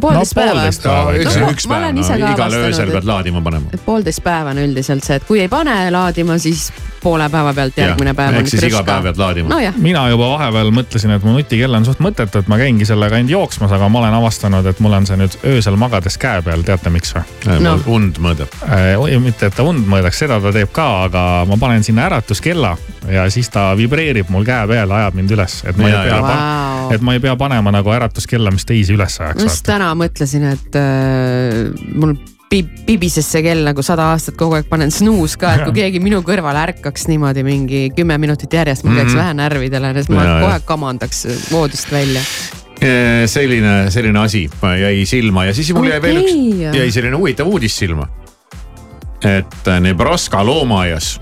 [SPEAKER 2] poolteist
[SPEAKER 3] no
[SPEAKER 2] päeva
[SPEAKER 1] üks
[SPEAKER 2] No,,
[SPEAKER 1] üks
[SPEAKER 2] ma
[SPEAKER 1] päev
[SPEAKER 2] ka
[SPEAKER 1] igal öösel pead laadima panema.
[SPEAKER 2] poolteist päeva on üldiselt see, et kui ei pane laadima, siis poole päeva pealt järgmine päev on
[SPEAKER 1] ehk siis iga päev pead laadima.
[SPEAKER 2] nojah,
[SPEAKER 3] mina juba vahepeal mõtlesin, et mu nutikell on suht mõttetu, et ma käingi sellega ainult jooksmas, aga ma olen avastanud, et mul on see nüüd öösel magades käe peal, teate miks või?
[SPEAKER 2] No.
[SPEAKER 1] und mõõdab.
[SPEAKER 3] Äh, mitte, et ta und mõõdaks, seda ta teeb ka, aga ma panen sinna äratuskella ja siis ta vibreerib mul käe peal, ajab mind üles, et ma
[SPEAKER 1] Ja,
[SPEAKER 3] ei pea
[SPEAKER 1] ja.
[SPEAKER 2] Vau.,
[SPEAKER 3] et ma ei pea panema nagu äratuskella, mis teisi üles ajaks
[SPEAKER 2] ma just täna mõtlesin, et äh, mul pi- pibises see kell nagu sada aastat kogu aeg panen snuus ka, et kui keegi minu kõrval ärkaks niimoodi mingi kümme minutit järjest, mul käiks
[SPEAKER 1] Mhm.
[SPEAKER 2] vähe närvidele, siis ma
[SPEAKER 1] Ja, ja.
[SPEAKER 2] kohe aeg kamandaks voodist välja.
[SPEAKER 1] selline, selline asi jäi silma ja siis mul jäi veel üks, jäi selline huvitav uudis silma. et Nebraska loomaaias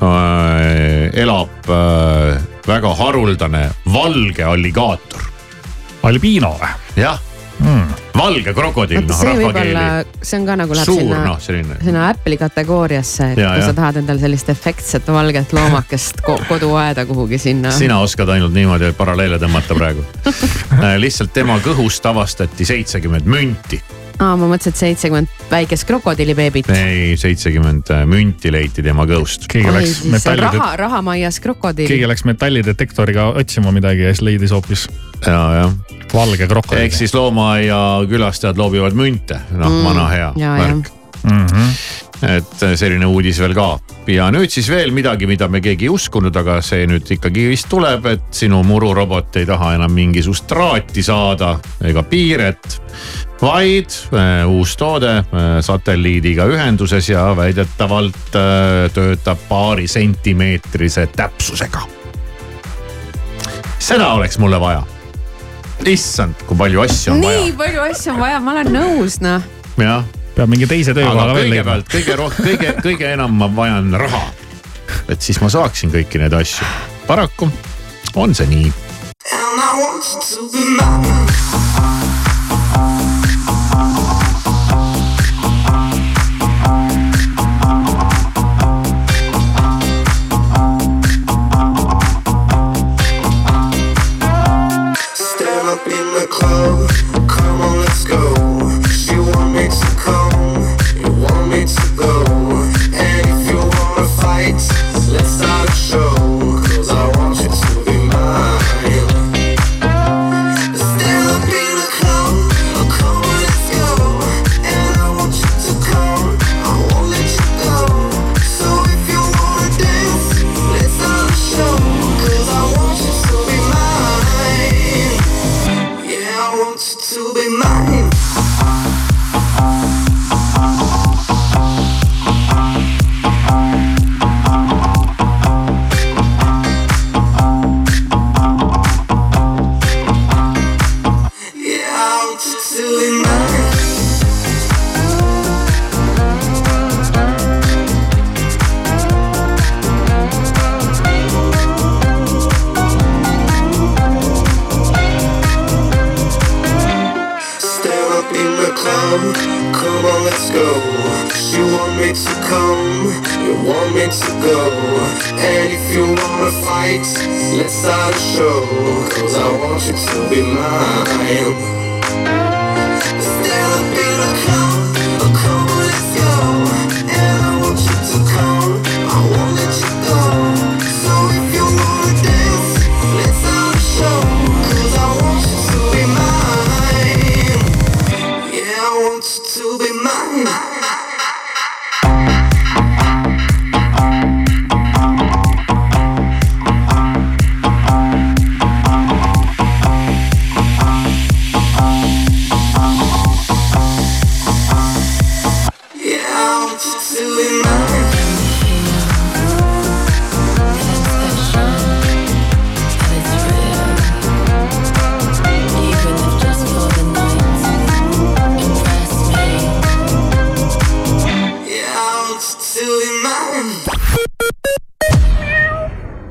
[SPEAKER 1] elab äh, väga haruldane valge alligaator.
[SPEAKER 3] albiino või?
[SPEAKER 1] jah,
[SPEAKER 3] hmm..
[SPEAKER 17] valge krokodill, noh rahvakeeli.,
[SPEAKER 2] see on ka nagu läheb
[SPEAKER 17] suur
[SPEAKER 2] sinna
[SPEAKER 17] noh, selline.
[SPEAKER 2] sinna Apple'i kategooriasse, kui
[SPEAKER 17] ja.
[SPEAKER 2] sa tahad endale sellist efektset valget loomakest ko koduaeda kuhugi sinna.
[SPEAKER 17] sina oskad ainult niimoodi paralleele tõmmata praegu. lihtsalt tema kõhust avastati seitsekümmend münti.
[SPEAKER 2] aa, ma mõtlesin, et seitsekümmend väikest krokodillibeebit.
[SPEAKER 17] ei, seitsekümmend münti leiti tema kõhust.
[SPEAKER 3] keegi läks metallide,
[SPEAKER 2] raha, rahamaias krokodill.
[SPEAKER 3] keegi läks metallidetektoriga otsima midagi ja siis leidis hoopis
[SPEAKER 17] ja, jah.
[SPEAKER 3] valge krokodill.
[SPEAKER 17] ehk siis loomaaia külastajad loobivad münte, noh
[SPEAKER 2] Mm,
[SPEAKER 17] mm, vana hea
[SPEAKER 2] ja,
[SPEAKER 17] värk.
[SPEAKER 3] Mm -hmm.
[SPEAKER 17] Et selline uudis veel ka ja nüüd siis veel midagi, mida me keegi ei uskunud, aga see nüüd ikkagi vist tuleb, et sinu mururobot ei taha enam mingisugust traati saada ega piiret. vaid äh, uus toode äh, satelliidiga ühenduses ja väidetavalt äh, töötab paari sentimeetrise täpsusega. seda oleks mulle vaja. issand, kui palju asju on vaja
[SPEAKER 2] nii palju asju on vaja, ma olen nõus, noh.
[SPEAKER 17] jah.
[SPEAKER 3] Peab mingi teise töökoha
[SPEAKER 17] aga
[SPEAKER 3] veel leidma.
[SPEAKER 17] kõigepealt kõige rohkem, kõige, kõige enam ma vajan raha. et siis ma saaksin kõiki neid asju. paraku on see nii.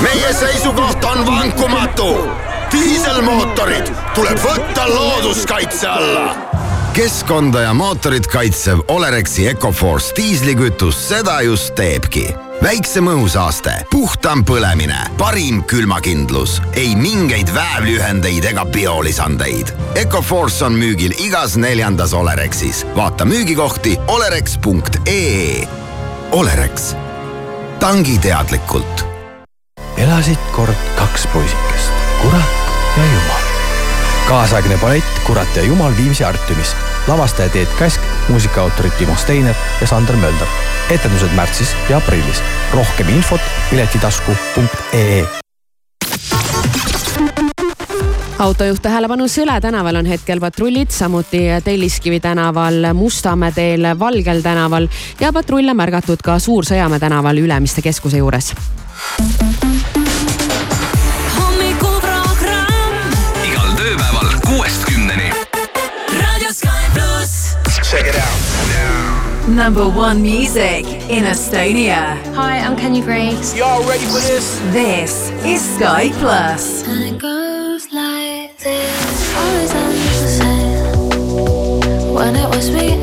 [SPEAKER 18] meie seisukoht on vankumatu. diiselmootorid tuleb võtta looduskaitse alla. keskkonda ja mootorit kaitsev Olerexi Ecoforce diislikütus seda just teebki väiksem õhusaaste, puhtam põlemine, parim külmakindlus, ei mingeid väävliühendeid ega biolisandeid. Ecoforce on müügil igas neljandas Olerexis. vaata müügikohti olerex.ee. Olerex, tangi teadlikult
[SPEAKER 14] elasid kord kaks poisikest, Kurat ja Jumal. kaasaegne ballett Kurat ja Jumal Viimsi Artiumis, lavastaja Teet Kask, muusikaautorid Timo Steiner ja Sander Mölder. etendused märtsis ja aprillis. rohkem infot piletitasku.ee
[SPEAKER 2] autojuht tähelepanu, Sõle tänaval on hetkel patrullid, samuti Telliskivi tänaval, Mustamäe teel, Valgel tänaval ja patrulle märgatud ka Suur-Sõjamäe tänaval Ülemiste keskuse juures
[SPEAKER 19] number one music in Estonia.
[SPEAKER 20] Hi, I'm Kenny Briggs.
[SPEAKER 19] Y'all ready for this? This is Sky Plus.
[SPEAKER 21] And it goes like this. Always on the same. When it was me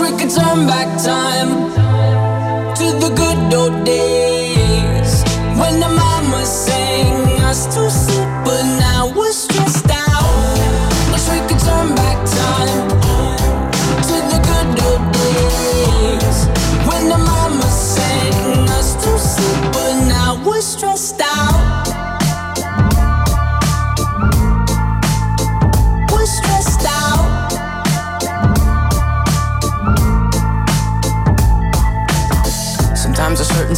[SPEAKER 22] we could turn back time to the good old days. When the mama sang us to sleep, but now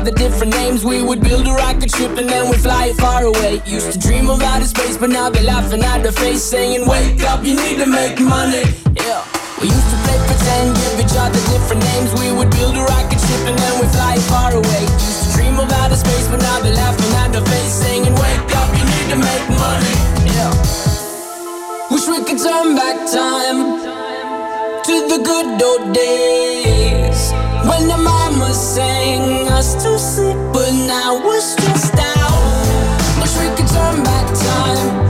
[SPEAKER 22] each other different names. We would build a rocket ship and then we'd fly it far away. Used to dream of outer space, but now they're laughing at the face, saying, Wake up, you need to make money. Yeah. We used to play pretend, give each other different names. We would build a rocket ship and then we'd fly it far away. Used to dream of outer space, but now they're laughing at the face, saying, Wake up, you need to make money. Yeah. Wish we could turn back time to the good old days when the mama sang us to sleep, but now we're stressed out. Wish we could turn back time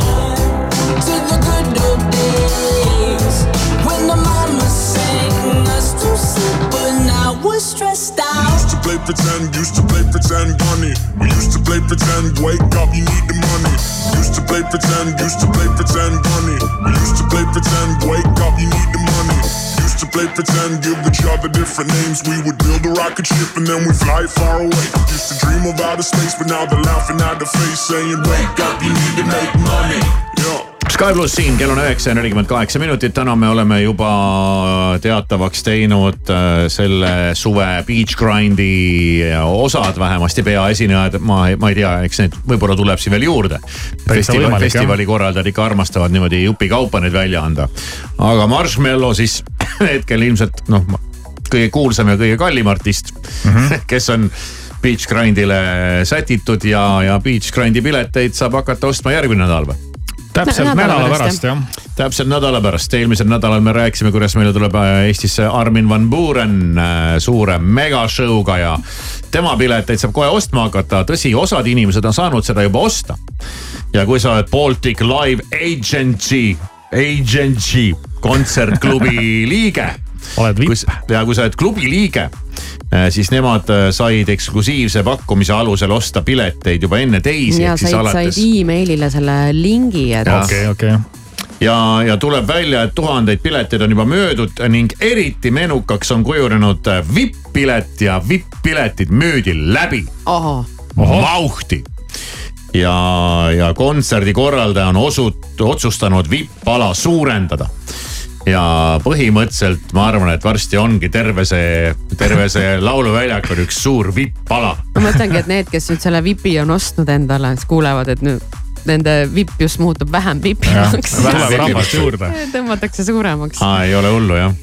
[SPEAKER 22] to the good old days when the mama sang us to sleep, but now we're stressed out.
[SPEAKER 23] Used to play pretend, used to play pretend, bunny. We used to play pretend, wake up, you need the money. Used to play pretend, used to play pretend, bunny. We used to play pretend, wake up, you need the money. To play pretend, give each other different names. We would build a rocket ship and then we fly far away. Used to dream of outer space, but now they're laughing at the face, saying, Wake up, you need to make money. Yeah.
[SPEAKER 1] Sky pluss siin, kell on üheksa ja nelikümmend kaheksa minutit, täna me oleme juba teatavaks teinud äh, selle suve Beach Grindi osad, vähemasti peaesinejad, ma, ma ei tea, eks neid võib-olla tuleb siin veel juurde.
[SPEAKER 3] jah.
[SPEAKER 1] festivali korraldajad ikka armastavad niimoodi jupikaupa neid välja anda. aga Marshmello siis hetkel ilmselt noh, kõige kuulsam ja kõige kallim artist mm, -hmm. kes on Beach Grindile sätitud ja, ja Beach Grindi pileteid saab hakata ostma järgmine nädal või?
[SPEAKER 3] Täpselt
[SPEAKER 2] Nädala
[SPEAKER 3] nädala
[SPEAKER 2] pärast,
[SPEAKER 3] pärast jah.
[SPEAKER 1] täpselt nädala pärast, eelmisel nädalal me rääkisime, kuidas meile tuleb äh, Eestisse Armin van Buuren äh, suure megashow'ga ja tema pileteid saab kohe ostma hakata. tõsi, osad inimesed on saanud seda juba osta. ja kui sa oled Baltic Live Agency, Agency kontsertklubi liige.
[SPEAKER 3] oled
[SPEAKER 1] vipp. ja kui sa oled klubi liige, siis nemad äh, said eksklusiivse pakkumise alusel osta pileteid juba enne teisi.
[SPEAKER 2] ja said, said emailile selle lingi, et.
[SPEAKER 1] okei, okei ja, ja tuleb välja, et tuhandeid pileteid on juba möödud ning eriti menukaks on kujunenud vipp-pilet ja vipp-piletid müüdi läbi. vauhti ja, ja kontserdi korraldaja on osut-, otsustanud vipp-ala suurendada ja põhimõtteliselt ma arvan, et varsti ongi terve see, terve see lauluväljak on üks suur vipp-ala.
[SPEAKER 2] ma mõtlengi, et need, kes nüüd selle vipi on ostnud endale, siis kuulevad, et nüüd nende vipp just muutub vähem vipimaks. tõmmatakse suuremaks.
[SPEAKER 1] ei ole hullu jah,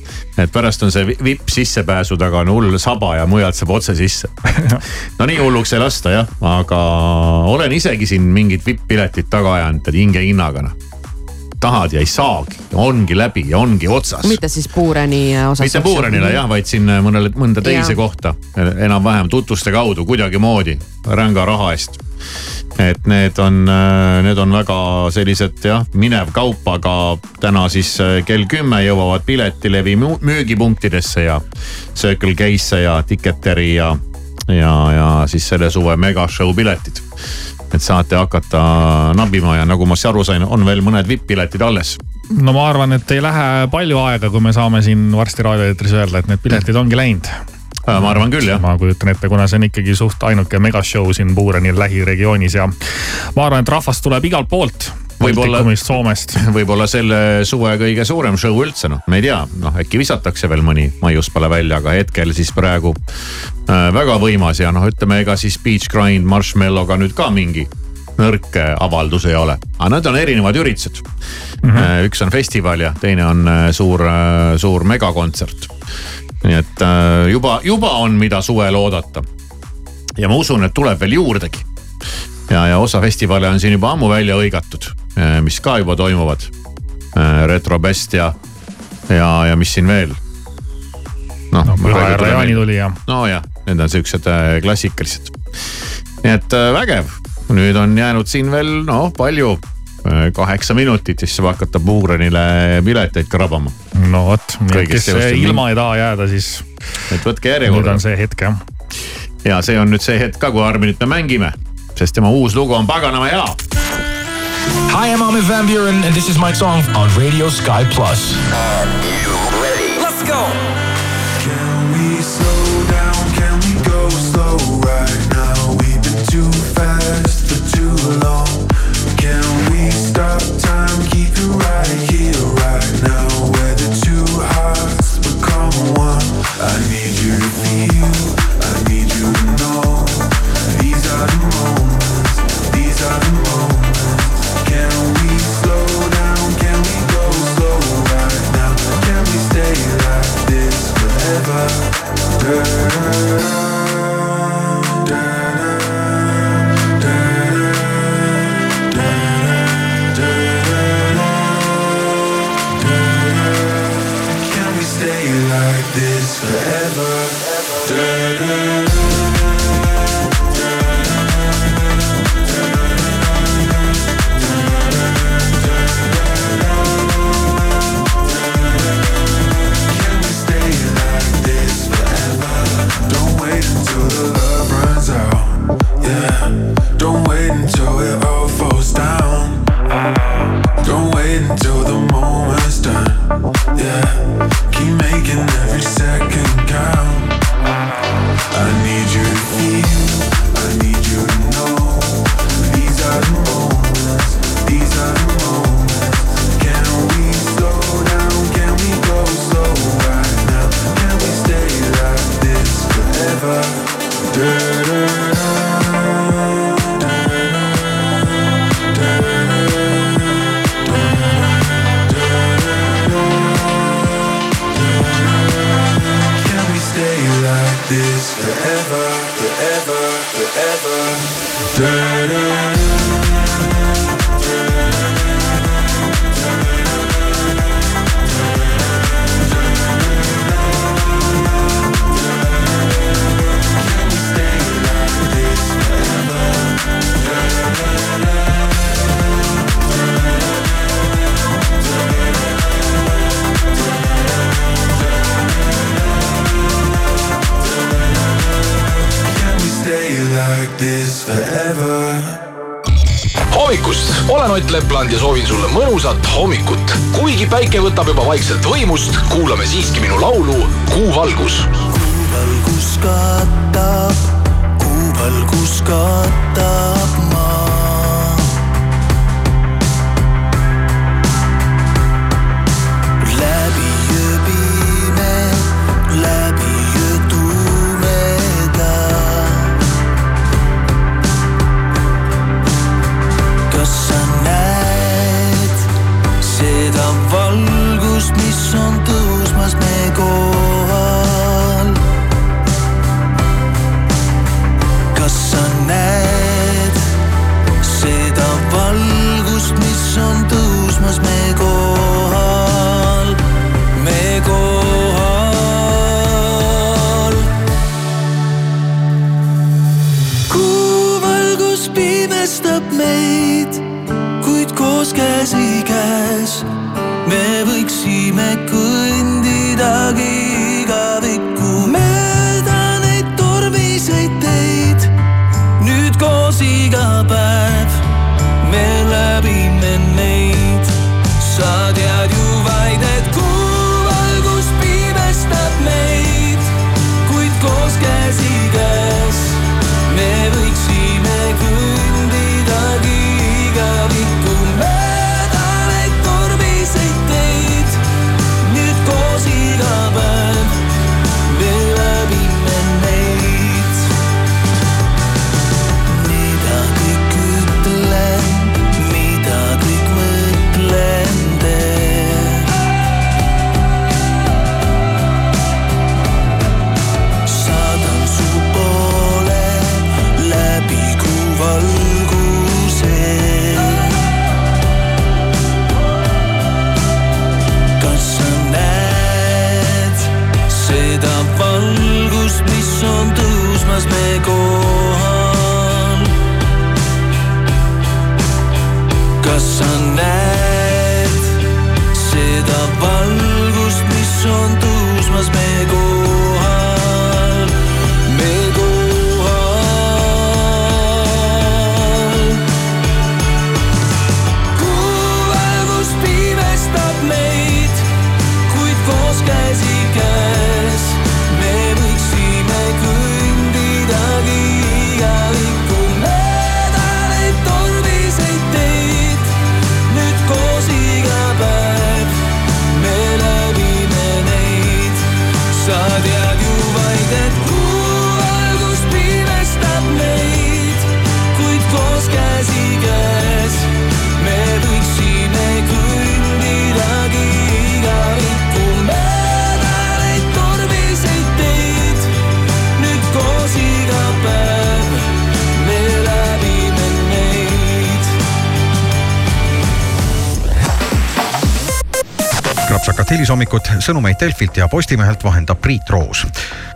[SPEAKER 1] et pärast on see vipp sissepääsu taga on hull saba ja mujalt saab otse sisse. no nii hulluks ei lasta jah, aga olen isegi siin mingit vipp-piletit taga ajanud hinge hinnaga noh tahad ja ei saagi, ongi läbi ja ongi otsas.
[SPEAKER 2] mitte siis Puureni osas.
[SPEAKER 1] mitte Puurenile jah, vaid siin mõnele, mõnda teise ja. kohta enam-vähem tutvuste kaudu kuidagimoodi ränga raha eest. et need on, need on väga sellised jah, minev kaup, aga täna siis kell kümme jõuavad Piletilevi müügipunktidesse ja Circle K-sse ja Ticketeri ja, ja, ja siis selle suve megashow piletid et saate hakata nabima ja nagu ma aru sain, on veel mõned vipp-piletid alles.
[SPEAKER 3] no ma arvan, et ei lähe palju aega, kui me saame siin varsti raadioeetris öelda, et need piletid ongi läinud.
[SPEAKER 1] ma arvan küll jah.
[SPEAKER 3] ma kujutan ette, kuna see on ikkagi suht ainuke megashow siin Puureni lähiregioonis ja ma arvan, et rahvast tuleb igalt poolt
[SPEAKER 1] võib-olla, võib-olla selle suve kõige suurem show üldse noh, me ei tea, noh äkki visatakse veel mõni maiuspala välja, aga hetkel siis praegu äh, väga võimas ja noh, ütleme, ega siis Beach Grind Marshmallow'ga nüüd ka mingi nõrk avaldus ei ole, aga need on erinevad üritused mm. -hmm. üks on festival ja teine on äh, suur, suur megakontsert. nii et juba, juba on, mida suvel oodata. ja ma usun, et tuleb veel juurdegi ja, ja osa festivale on siin juba ammu välja hõigatud, mis ka juba toimuvad. Retrobest ja, ja, ja mis siin veel. noh
[SPEAKER 3] No, Püha Härra Jaanituli ja-
[SPEAKER 1] nojah, need on siuksed äh, klassikalised. nii et äh, vägev, nüüd on jäänud siin veel noh, palju, kaheksa minutit, siis saab hakata Buurenile pileteid krabama.
[SPEAKER 3] no vot, kes ilma ei taha jääda, siis
[SPEAKER 1] et võtke
[SPEAKER 3] nüüd
[SPEAKER 1] järjekorda
[SPEAKER 3] on see hetk jah.
[SPEAKER 1] ja see on nüüd see hetk ka, kui Arminit me mängime, sest tema uus lugu on paganama hea
[SPEAKER 24] Hi, I'm Armin Van Buren, and this is my song on Radio Sky Plus.
[SPEAKER 25] Are you ready? Let's go.
[SPEAKER 24] Saturday. Vaikselt võimust, kuulame siiski
[SPEAKER 15] go. hilisommikut, sõnumeid Delfilt ja Postimehelt vahendab Priit Roos.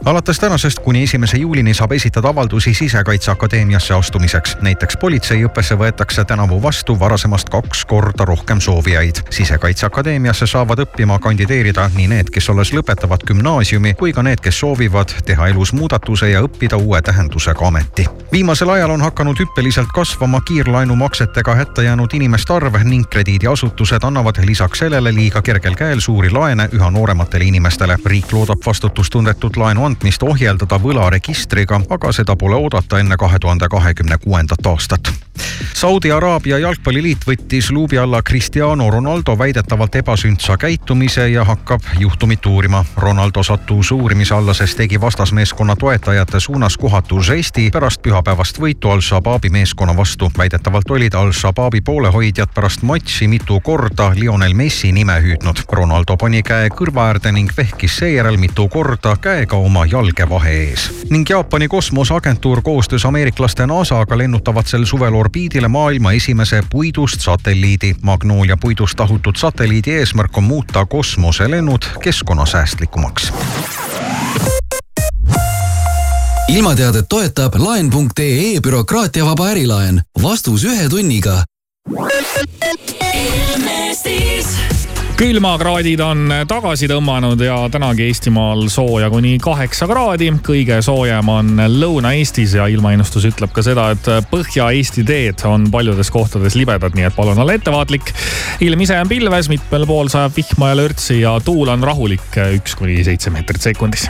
[SPEAKER 15] Alates tänasest kuni esimese juulini saab esitada avaldusi Sisekaitseakadeemiasse astumiseks. näiteks politseiõppesse võetakse tänavu vastu varasemast kaks korda rohkem soovijaid. sisekaitseakadeemiasse saavad õppima kandideerida nii need, kes alles lõpetavad gümnaasiumi, kui ka need, kes soovivad teha elus muudatuse ja õppida uue tähendusega ameti. viimasel ajal on hakanud hüppeliselt kasvama kiirlaenumaksetega hätta jäänud inimeste arv ning krediidiasutused annavad lisaks sellele liiga kergel käel suuri laene üha noorematele inimestele. riik loodab vastutustundetut laenu andmist ohjeldada võlaregistriga, aga seda pole oodata enne kahe tuhande kahekümne kuuendat aastat. Saudi Araabia jalgpalliliit võttis luubi alla Cristiano Ronaldo väidetavalt ebasündsa käitumise ja hakkab juhtumit uurima. Ronaldo sattus uurimise alla, sest tegi vastasmeeskonna toetajate suunas kohatu žesti pärast pühapäevast võitu Al-Shabaabi meeskonna vastu. väidetavalt olid Al-Shabaabi poolehoidjad pärast matši mitu korda Lionel Messi nime hüüdnud. Ronaldo pani käe kõrva äärde ning vehkis seejärel mitu korda käega oma jalgevahe ees. ning Jaapani kosmoseagentuur koostöös ameeriklaste NASA-ga lennutavad sel suvel orbiidile maailma esimese puidust satelliidi. Magnoolia puidust tahutud satelliidi eesmärk on muuta kosmoselennud keskkonnasäästlikumaks.
[SPEAKER 24] ilmateadet toetab laen.ee bürokraatiavaba ärilaen. vastus ühe tunniga.
[SPEAKER 3] Külmakraadid on tagasi tõmmanud ja tänagi Eestimaal sooja kuni kaheksa kraadi. kõige soojem on Lõuna-Eestis ja ilmaennustus ütleb ka seda, et Põhja-Eesti teed on paljudes kohtades libedad, nii et palun olla ettevaatlik. ilm ise on pilves, mitmel pool sajab vihma ja lörtsi ja tuul on rahulik, üks kuni seitse meetrit sekundis.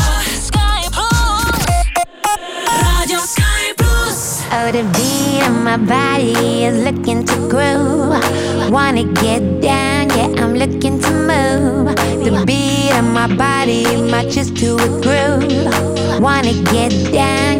[SPEAKER 26] Oh, the beat of my body is looking to groove. Wanna get down, yeah, I'm looking to move. The beat of my body matches to a groove. Wanna get down,